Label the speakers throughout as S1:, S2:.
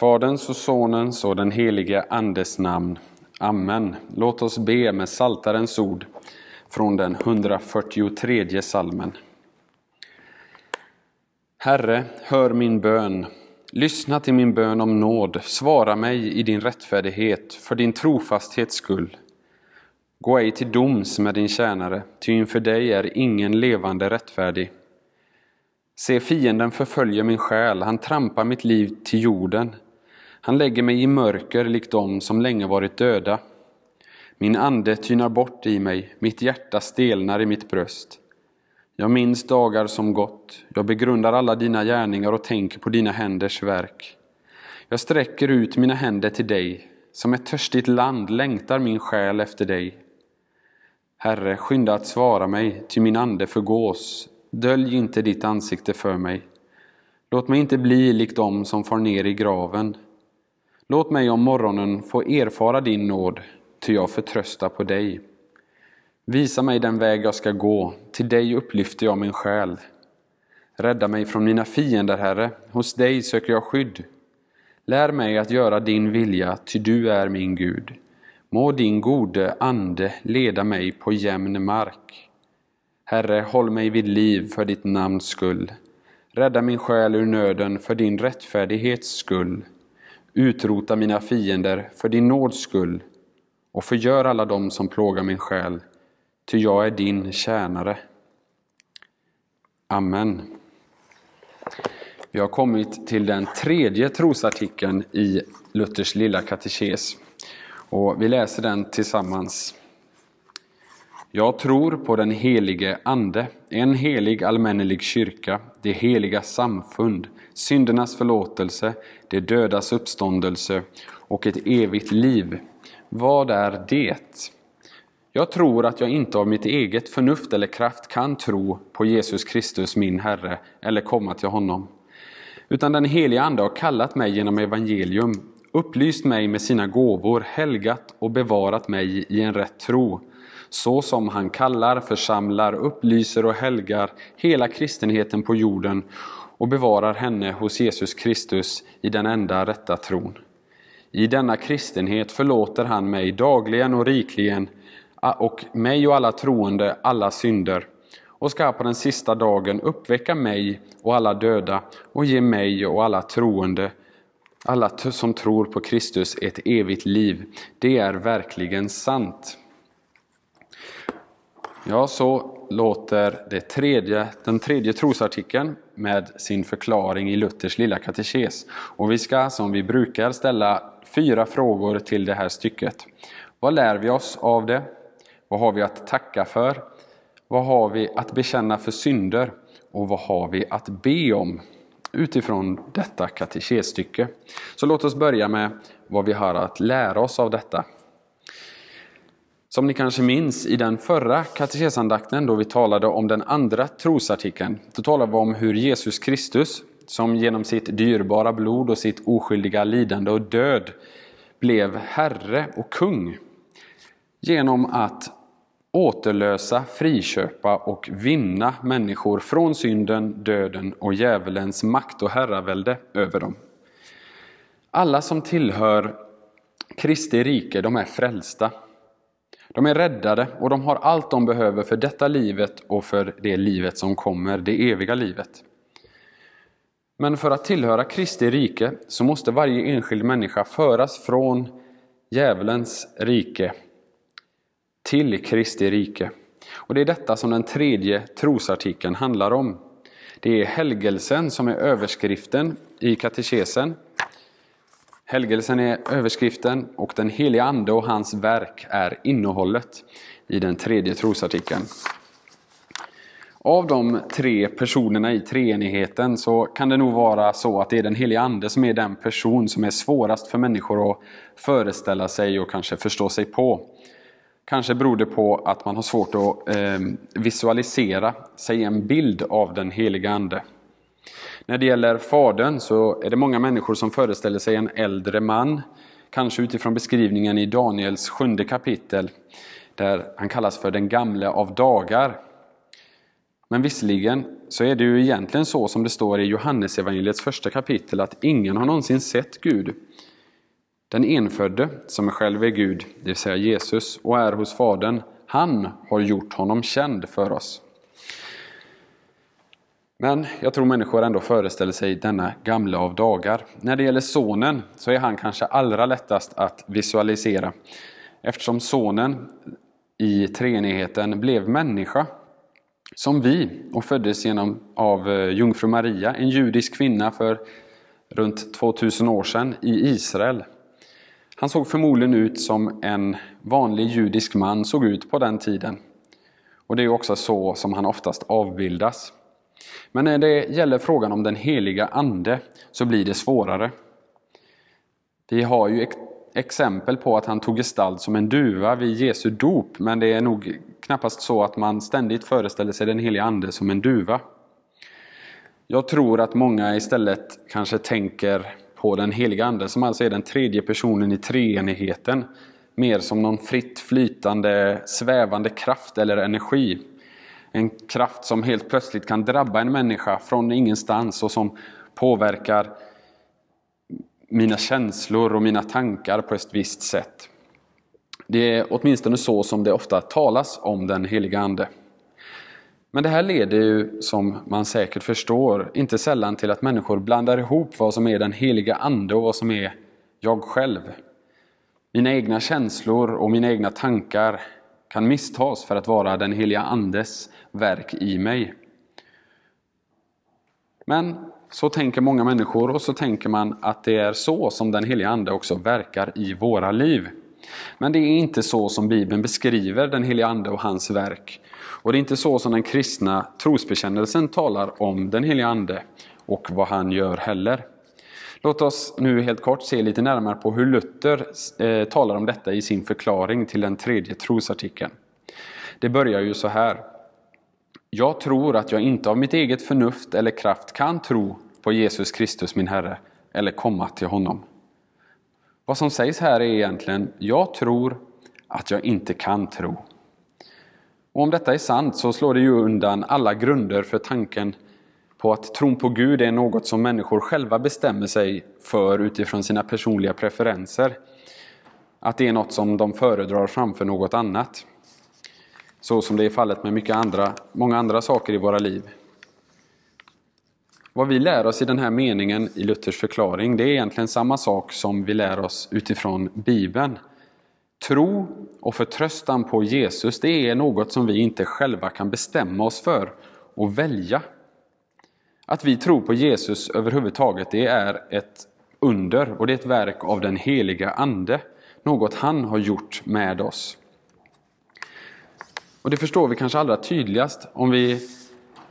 S1: Faderns och Sonens och den helige Andes namn. Amen. Låt oss be med Saltarens ord från den 143 salmen. Herre, hör min bön. Lyssna till min bön om nåd. Svara mig i din rättfärdighet, för din trofasthets skull. Gå ej till doms med din tjänare, ty inför dig är ingen levande rättfärdig. Se, fienden förföljer min själ, han trampar mitt liv till jorden. Han lägger mig i mörker likt dem som länge varit döda. Min ande tynar bort i mig, mitt hjärta stelnar i mitt bröst. Jag minns dagar som gått, jag begrundar alla dina gärningar och tänker på dina händers verk. Jag sträcker ut mina händer till dig, som ett törstigt land längtar min själ efter dig. Herre, skynda att svara mig, ty min ande förgås. Dölj inte ditt ansikte för mig. Låt mig inte bli lik dem som far ner i graven. Låt mig om morgonen få erfara din nåd, ty jag förtröstar på dig. Visa mig den väg jag ska gå, till dig upplyfter jag min själ. Rädda mig från mina fiender, Herre, hos dig söker jag skydd. Lär mig att göra din vilja, ty du är min Gud. Må din gode ande leda mig på jämn mark. Herre, håll mig vid liv för ditt namns skull. Rädda min själ ur nöden för din rättfärdighets skull. Utrota mina fiender för din nåds skull och förgör alla dem som plågar min själ, ty jag är din tjänare. Amen. Vi har kommit till den tredje trosartikeln i Luthers lilla katekes och vi läser den tillsammans. Jag tror på den helige Ande, en helig allmännelig kyrka, det heliga samfund, syndernas förlåtelse, det dödas uppståndelse och ett evigt liv. Vad är det? Jag tror att jag inte av mitt eget förnuft eller kraft kan tro på Jesus Kristus min Herre eller komma till honom. Utan den helige Ande har kallat mig genom evangelium, upplyst mig med sina gåvor, helgat och bevarat mig i en rätt tro så som han kallar, församlar, upplyser och helgar hela kristenheten på jorden och bevarar henne hos Jesus Kristus i den enda rätta tron. I denna kristenhet förlåter han mig dagligen och rikligen och mig och alla troende alla synder och ska på den sista dagen uppväcka mig och alla döda och ge mig och alla troende alla som tror på Kristus ett evigt liv. Det är verkligen sant. Ja, så låter det tredje, den tredje trosartikeln med sin förklaring i Luthers lilla katekes. Och vi ska som vi brukar ställa fyra frågor till det här stycket. Vad lär vi oss av det? Vad har vi att tacka för? Vad har vi att bekänna för synder? Och vad har vi att be om? Utifrån detta katekesstycke. Så låt oss börja med vad vi har att lära oss av detta. Som ni kanske minns i den förra katekesandakten då vi talade om den andra trosartikeln, då talade vi om hur Jesus Kristus, som genom sitt dyrbara blod och sitt oskyldiga lidande och död blev Herre och kung genom att återlösa, friköpa och vinna människor från synden, döden och djävulens makt och herravälde över dem. Alla som tillhör Kristi rike, de är frälsta. De är räddade och de har allt de behöver för detta livet och för det livet som kommer, det eviga livet. Men för att tillhöra Kristi rike så måste varje enskild människa föras från djävulens rike till Kristi rike. Och det är detta som den tredje trosartikeln handlar om. Det är helgelsen som är överskriften i katekesen Helgelsen är överskriften och den heliga Ande och hans verk är innehållet i den tredje trosartikeln. Av de tre personerna i treenigheten så kan det nog vara så att det är den heliga Ande som är den person som är svårast för människor att föreställa sig och kanske förstå sig på. Kanske beror det på att man har svårt att eh, visualisera sig en bild av den heliga Ande. När det gäller Fadern så är det många människor som föreställer sig en äldre man, kanske utifrån beskrivningen i Daniels sjunde kapitel, där han kallas för den gamle av dagar. Men visserligen så är det ju egentligen så som det står i Johannesevangeliets första kapitel att ingen har någonsin sett Gud. Den enfödde, som själv är Gud, det vill säga Jesus, och är hos Fadern, han har gjort honom känd för oss. Men jag tror människor ändå föreställer sig denna gamla av dagar. När det gäller sonen så är han kanske allra lättast att visualisera. Eftersom sonen i treenigheten blev människa som vi och föddes genom av eh, jungfru Maria, en judisk kvinna för runt 2000 år sedan i Israel. Han såg förmodligen ut som en vanlig judisk man såg ut på den tiden. Och det är också så som han oftast avbildas. Men när det gäller frågan om den heliga Ande så blir det svårare. Vi har ju exempel på att han tog gestalt som en duva vid Jesu dop, men det är nog knappast så att man ständigt föreställer sig den heliga Ande som en duva. Jag tror att många istället kanske tänker på den heliga Ande som alltså är den tredje personen i treenigheten, mer som någon fritt flytande, svävande kraft eller energi. En kraft som helt plötsligt kan drabba en människa från ingenstans och som påverkar mina känslor och mina tankar på ett visst sätt. Det är åtminstone så som det ofta talas om den heliga Ande. Men det här leder ju, som man säkert förstår, inte sällan till att människor blandar ihop vad som är den heliga Ande och vad som är jag själv. Mina egna känslor och mina egna tankar kan misstas för att vara den heliga Andes verk i mig. Men så tänker många människor och så tänker man att det är så som den heliga Ande också verkar i våra liv. Men det är inte så som Bibeln beskriver den heliga Ande och hans verk. Och det är inte så som den kristna trosbekännelsen talar om den heliga Ande och vad han gör heller. Låt oss nu helt kort se lite närmare på hur Luther eh, talar om detta i sin förklaring till den tredje trosartikeln. Det börjar ju så här. Jag tror att jag inte av mitt eget förnuft eller kraft kan tro på Jesus Kristus min Herre eller komma till honom. Vad som sägs här är egentligen, jag tror att jag inte kan tro. Och om detta är sant så slår det ju undan alla grunder för tanken på att tron på Gud är något som människor själva bestämmer sig för utifrån sina personliga preferenser. Att det är något som de föredrar framför något annat. Så som det är fallet med mycket andra, många andra saker i våra liv. Vad vi lär oss i den här meningen i Luthers förklaring, det är egentligen samma sak som vi lär oss utifrån Bibeln. Tro och förtröstan på Jesus, det är något som vi inte själva kan bestämma oss för och välja. Att vi tror på Jesus överhuvudtaget, det är ett under och det är ett verk av den heliga Ande. Något han har gjort med oss. Och det förstår vi kanske allra tydligast om vi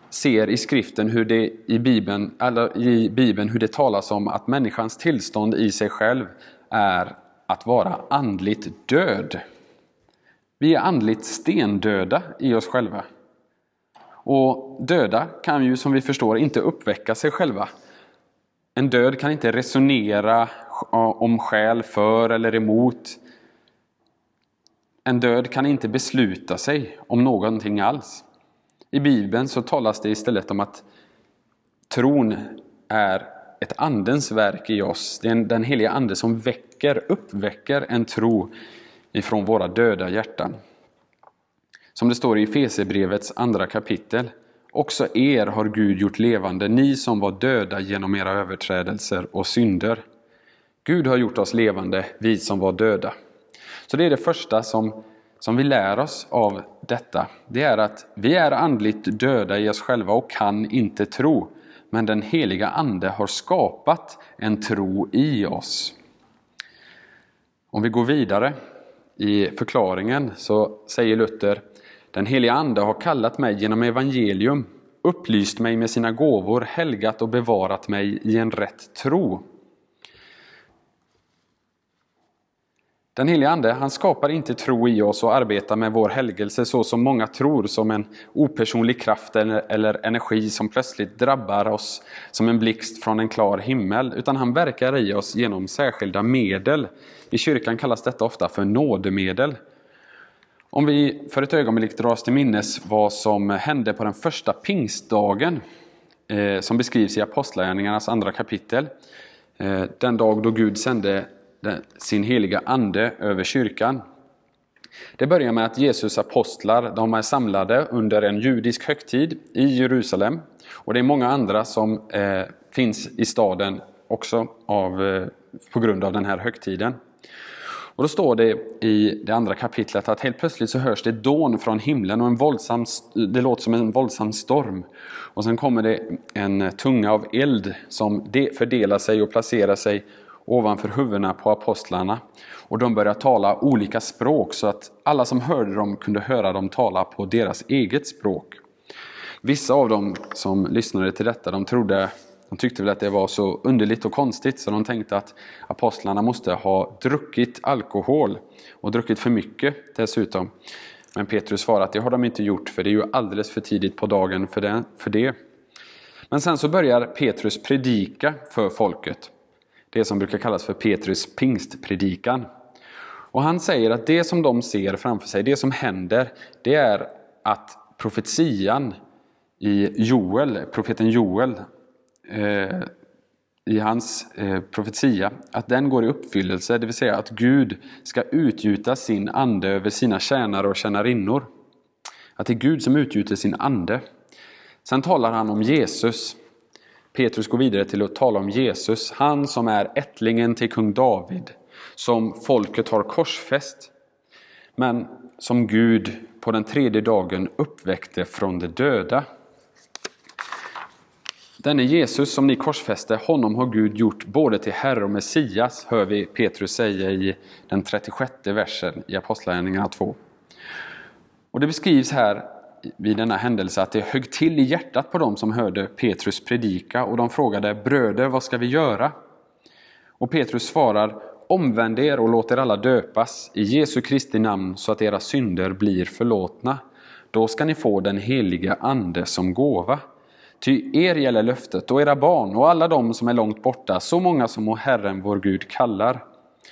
S1: ser i skriften hur det i Bibeln, eller i Bibeln hur det talas om att människans tillstånd i sig själv är att vara andligt död. Vi är andligt stendöda i oss själva. Och döda kan ju som vi förstår inte uppväcka sig själva. En död kan inte resonera eh, om skäl för eller emot. En död kan inte besluta sig om någonting alls. I Bibeln så talas det istället om att tron är ett andens verk i oss. Det är den heliga ande som väcker, uppväcker en tro ifrån våra döda hjärtan. Som det står i Efesierbrevets andra kapitel. Också er har Gud gjort levande, ni som var döda genom era överträdelser och synder. Gud har gjort oss levande, vi som var döda. Så det är det första som som vi lär oss av detta, det är att vi är andligt döda i oss själva och kan inte tro. Men den heliga Ande har skapat en tro i oss. Om vi går vidare i förklaringen så säger Luther Den heliga Ande har kallat mig genom evangelium, upplyst mig med sina gåvor, helgat och bevarat mig i en rätt tro. Den helige Ande han skapar inte tro i oss och arbetar med vår helgelse så som många tror som en opersonlig kraft eller, eller energi som plötsligt drabbar oss som en blixt från en klar himmel, utan han verkar i oss genom särskilda medel. I kyrkan kallas detta ofta för nådemedel. Om vi för ett ögonblick drar oss till minnes vad som hände på den första pingstdagen eh, som beskrivs i Apostlagärningarnas andra kapitel. Eh, den dag då Gud sände sin heliga Ande över kyrkan. Det börjar med att Jesus apostlar de är samlade under en judisk högtid i Jerusalem. Och det är många andra som eh, finns i staden också av, eh, på grund av den här högtiden. Och då står det i det andra kapitlet att helt plötsligt så hörs det dån från himlen och en våldsam, det låter som en våldsam storm. Och sen kommer det en tunga av eld som fördelar sig och placerar sig ovanför huvudena på apostlarna. Och de börjar tala olika språk så att alla som hörde dem kunde höra dem tala på deras eget språk. Vissa av dem som lyssnade till detta de trodde de tyckte väl att det var så underligt och konstigt så de tänkte att apostlarna måste ha druckit alkohol och druckit för mycket dessutom. Men Petrus svarade att det har de inte gjort för det är ju alldeles för tidigt på dagen för det. För det. Men sen så börjar Petrus predika för folket. Det som brukar kallas för Petrus pingstpredikan. Och han säger att det som de ser framför sig, det som händer, det är att profetian i Joel, profeten Joel, eh, i hans eh, profetia, att den går i uppfyllelse, det vill säga att Gud ska utgjuta sin ande över sina tjänare och tjänarinnor. Att det är Gud som utgjuter sin ande. Sen talar han om Jesus. Petrus går vidare till att tala om Jesus, han som är ättlingen till kung David, som folket har korsfäst, men som Gud på den tredje dagen uppväckte från de döda. Denne Jesus som ni korsfäste, honom har Gud gjort både till Herre och Messias, hör vi Petrus säga i den 36 versen i Apostlagärningarna 2. Och det beskrivs här vid denna händelse att det högg till i hjärtat på dem som hörde Petrus predika och de frågade Bröder, vad ska vi göra? Och Petrus svarar Omvänd er och låt er alla döpas i Jesu Kristi namn så att era synder blir förlåtna. Då ska ni få den heliga Ande som gåva. Ty er gäller löftet och era barn och alla de som är långt borta, så många som Herren vår Gud kallar.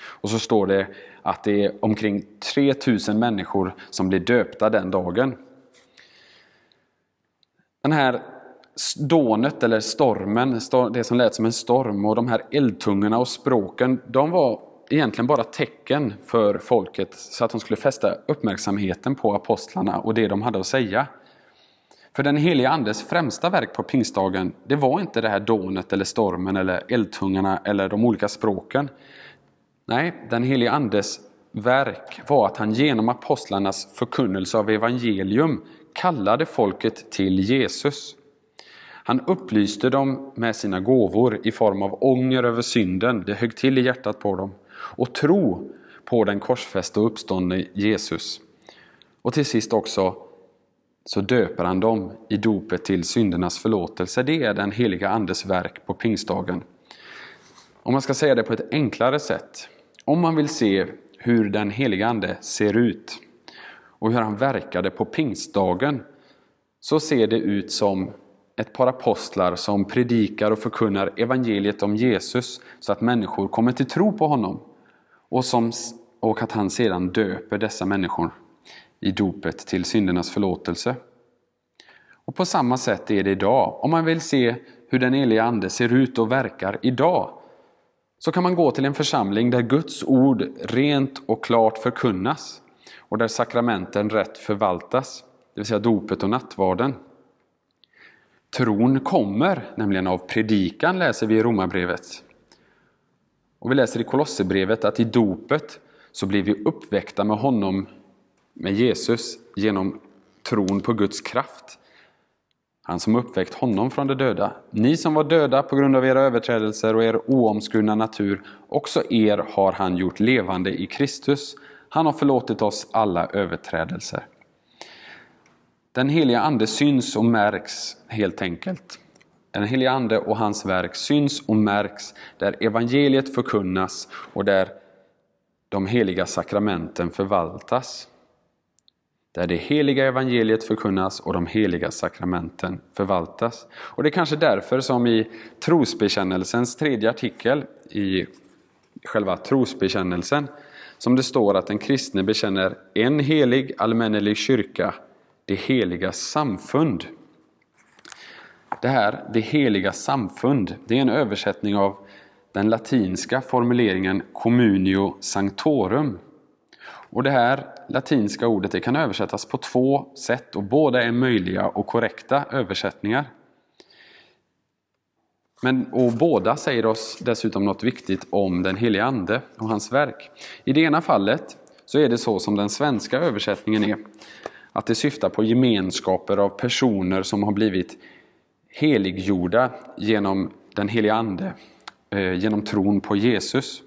S1: Och så står det att det är omkring 3000 människor som blir döpta den dagen. Den här dånet eller stormen, det som lät som en storm och de här eldtungorna och språken, de var egentligen bara tecken för folket så att de skulle fästa uppmärksamheten på apostlarna och det de hade att säga. För den helige Andes främsta verk på pingstdagen, det var inte det här dånet eller stormen eller eldtungarna eller de olika språken. Nej, den helige Andes verk var att han genom apostlarnas förkunnelse av evangelium kallade folket till Jesus. Han upplyste dem med sina gåvor i form av ånger över synden, det högg till i hjärtat på dem, och tro på den korsfäste och uppståndne Jesus. Och till sist också så döper han dem i dopet till syndernas förlåtelse. Det är den heliga Andes verk på pingstdagen. Om man ska säga det på ett enklare sätt. Om man vill se hur den heliga Ande ser ut och hur han verkade på pingstdagen så ser det ut som ett par apostlar som predikar och förkunnar evangeliet om Jesus så att människor kommer till tro på honom och, som, och att han sedan döper dessa människor i dopet till syndernas förlåtelse. Och på samma sätt är det idag. Om man vill se hur den heliga Ande ser ut och verkar idag så kan man gå till en församling där Guds ord rent och klart förkunnas och där sakramenten rätt förvaltas, det vill säga dopet och nattvarden. Tron kommer nämligen av predikan, läser vi i Romarbrevet. Och vi läser i Kolosserbrevet att i dopet så blir vi uppväckta med honom med Jesus genom tron på Guds kraft. Han som uppväckt honom från de döda. Ni som var döda på grund av era överträdelser och er oomskurna natur, också er har han gjort levande i Kristus. Han har förlåtit oss alla överträdelser. Den heliga Ande syns och märks helt enkelt. Den heliga Ande och hans verk syns och märks där evangeliet förkunnas och där de heliga sakramenten förvaltas där det heliga evangeliet förkunnas och de heliga sakramenten förvaltas. Och Det är kanske därför som i trosbekännelsens tredje artikel i själva trosbekännelsen som det står att den kristne bekänner en helig allmännelig kyrka, det heliga samfund. Det här, det heliga samfund, det är en översättning av den latinska formuleringen communio sanctorum. Och det här latinska ordet det kan översättas på två sätt och båda är möjliga och korrekta översättningar. Men, och båda säger oss dessutom något viktigt om den helige Ande och hans verk. I det ena fallet så är det så som den svenska översättningen är, att det syftar på gemenskaper av personer som har blivit heliggjorda genom den helige Ande, eh, genom tron på Jesus.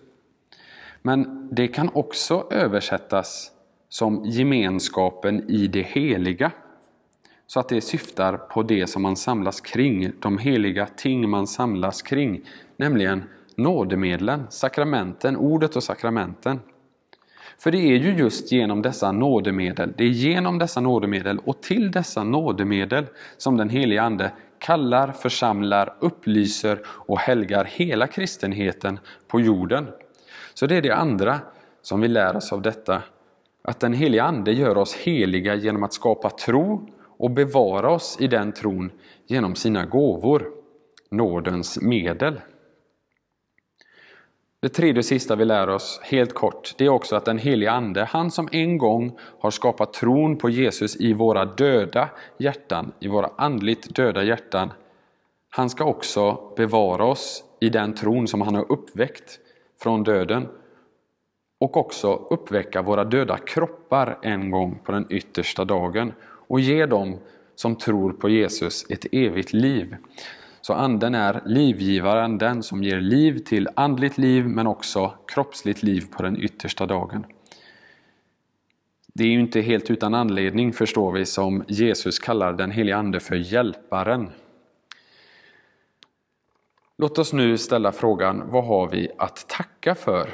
S1: Men det kan också översättas som gemenskapen i det heliga. Så att det syftar på det som man samlas kring, de heliga ting man samlas kring, nämligen nådemedlen, sakramenten, ordet och sakramenten. För det är ju just genom dessa nådemedel, det är genom dessa nådemedel och till dessa nådemedel som den helige Ande kallar, församlar, upplyser och helgar hela kristenheten på jorden. Så det är det andra som vi lär oss av detta, att den helige Ande gör oss heliga genom att skapa tro och bevara oss i den tron genom sina gåvor, nådens medel. Det tredje och sista vi lär oss, helt kort, det är också att den helige Ande, han som en gång har skapat tron på Jesus i våra döda hjärtan, i våra andligt döda hjärtan, han ska också bevara oss i den tron som han har uppväckt från döden och också uppväcka våra döda kroppar en gång på den yttersta dagen och ge dem som tror på Jesus ett evigt liv. Så anden är livgivaren, den som ger liv till andligt liv men också kroppsligt liv på den yttersta dagen. Det är ju inte helt utan anledning, förstår vi, som Jesus kallar den helige Ande för Hjälparen. Låt oss nu ställa frågan, vad har vi att tacka för?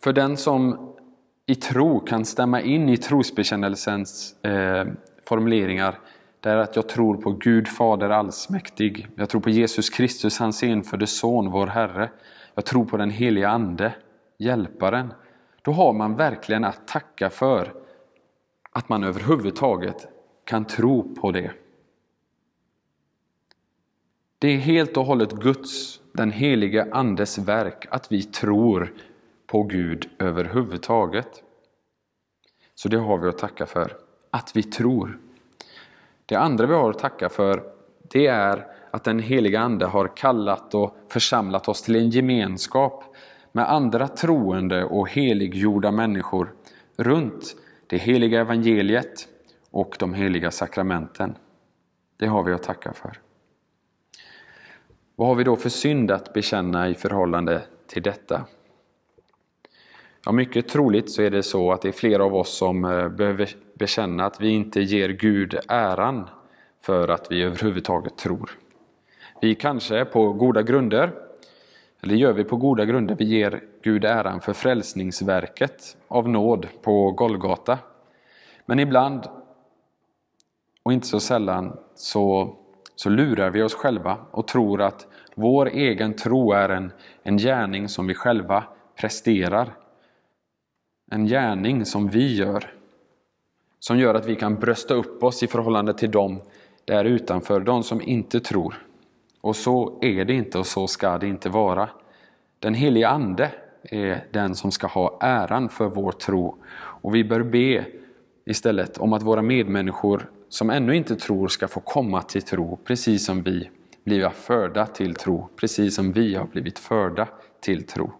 S1: För den som i tro kan stämma in i trosbekännelsens eh, formuleringar det är att jag tror på Gud Fader allsmäktig. Jag tror på Jesus Kristus, hans enfödde Son, vår Herre. Jag tror på den heliga Ande, Hjälparen. Då har man verkligen att tacka för att man överhuvudtaget kan tro på det. Det är helt och hållet Guds, den helige Andes verk, att vi tror på Gud överhuvudtaget. Så det har vi att tacka för, att vi tror. Det andra vi har att tacka för, det är att den heliga Ande har kallat och församlat oss till en gemenskap med andra troende och heliggjorda människor runt det heliga evangeliet och de heliga sakramenten. Det har vi att tacka för. Vad har vi då för synd att bekänna i förhållande till detta? Ja, mycket troligt så är det så att det är flera av oss som eh, behöver bekänna att vi inte ger Gud äran för att vi överhuvudtaget tror. Vi kanske på goda grunder, eller gör vi på goda grunder, vi ger Gud äran för frälsningsverket av nåd på Golgata. Men ibland, och inte så sällan, så, så lurar vi oss själva och tror att vår egen tro är en, en gärning som vi själva presterar en gärning som vi gör, som gör att vi kan brösta upp oss i förhållande till dem där utanför, de som inte tror. Och så är det inte och så ska det inte vara. Den helige Ande är den som ska ha äran för vår tro. Och vi bör be istället om att våra medmänniskor som ännu inte tror ska få komma till tro, precis som vi blivit förda till tro, precis som vi har blivit förda till tro.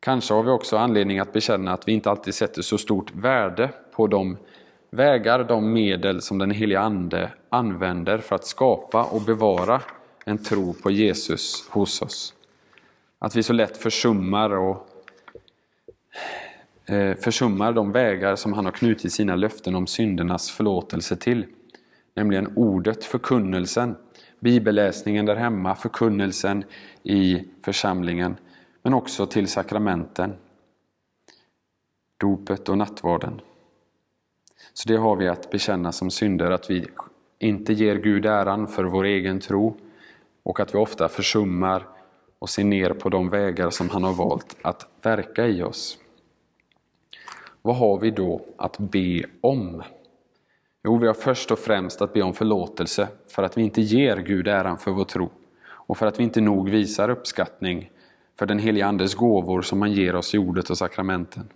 S1: Kanske har vi också anledning att bekänna att vi inte alltid sätter så stort värde på de vägar, de medel som den heliga Ande använder för att skapa och bevara en tro på Jesus hos oss. Att vi så lätt försummar och Eh, försummar de vägar som han har knutit sina löften om syndernas förlåtelse till. Nämligen ordet, förkunnelsen, bibelläsningen där hemma, förkunnelsen i församlingen men också till sakramenten, dopet och nattvarden. Så det har vi att bekänna som synder, att vi inte ger Gud äran för vår egen tro och att vi ofta försummar och se ner på de vägar som han har valt att verka i oss. Vad har vi då att be om? Jo, vi har först och främst att be om förlåtelse för att vi inte ger Gud äran för vår tro och för att vi inte nog visar uppskattning för den heliga Andes gåvor som han ger oss i ordet och sakramenten.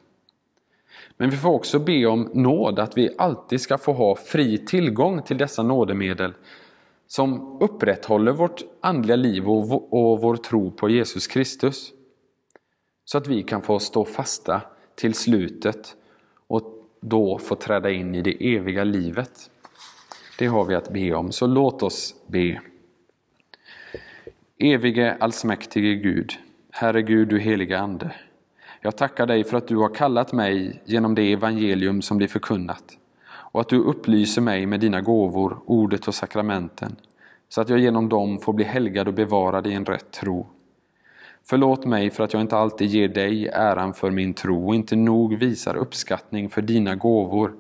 S1: Men vi får också be om nåd, att vi alltid ska få ha fri tillgång till dessa nådemedel som upprätthåller vårt andliga liv och vår tro på Jesus Kristus. Så att vi kan få stå fasta till slutet då få träda in i det eviga livet. Det har vi att be om, så låt oss be. Evige allsmäktige Gud, Herre Gud, du heliga Ande. Jag tackar dig för att du har kallat mig genom det evangelium som blir förkunnat och att du upplyser mig med dina gåvor, ordet och sakramenten så att jag genom dem får bli helgad och bevarad i en rätt tro. Förlåt mig för att jag inte alltid ger dig äran för min tro och inte nog visar uppskattning för dina gåvor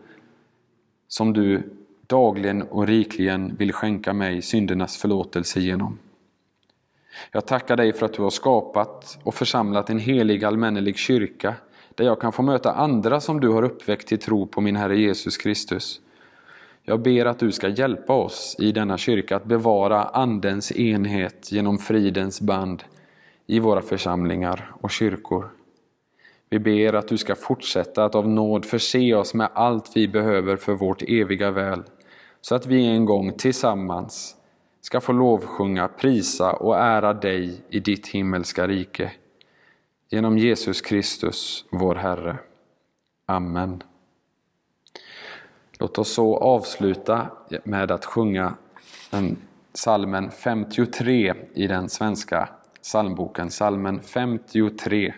S1: som du dagligen och rikligen vill skänka mig syndernas förlåtelse genom. Jag tackar dig för att du har skapat och församlat en helig allmännelig kyrka där jag kan få möta andra som du har uppväckt till tro på min Herre Jesus Kristus. Jag ber att du ska hjälpa oss i denna kyrka att bevara Andens enhet genom fridens band i våra församlingar och kyrkor. Vi ber att du ska fortsätta att av nåd förse oss med allt vi behöver för vårt eviga väl, så att vi en gång tillsammans ska få lovsjunga, prisa och ära dig i ditt himmelska rike. Genom Jesus Kristus, vår Herre. Amen. Låt oss så avsluta med att sjunga den salmen 53 i den svenska psalmboken, salmen 53.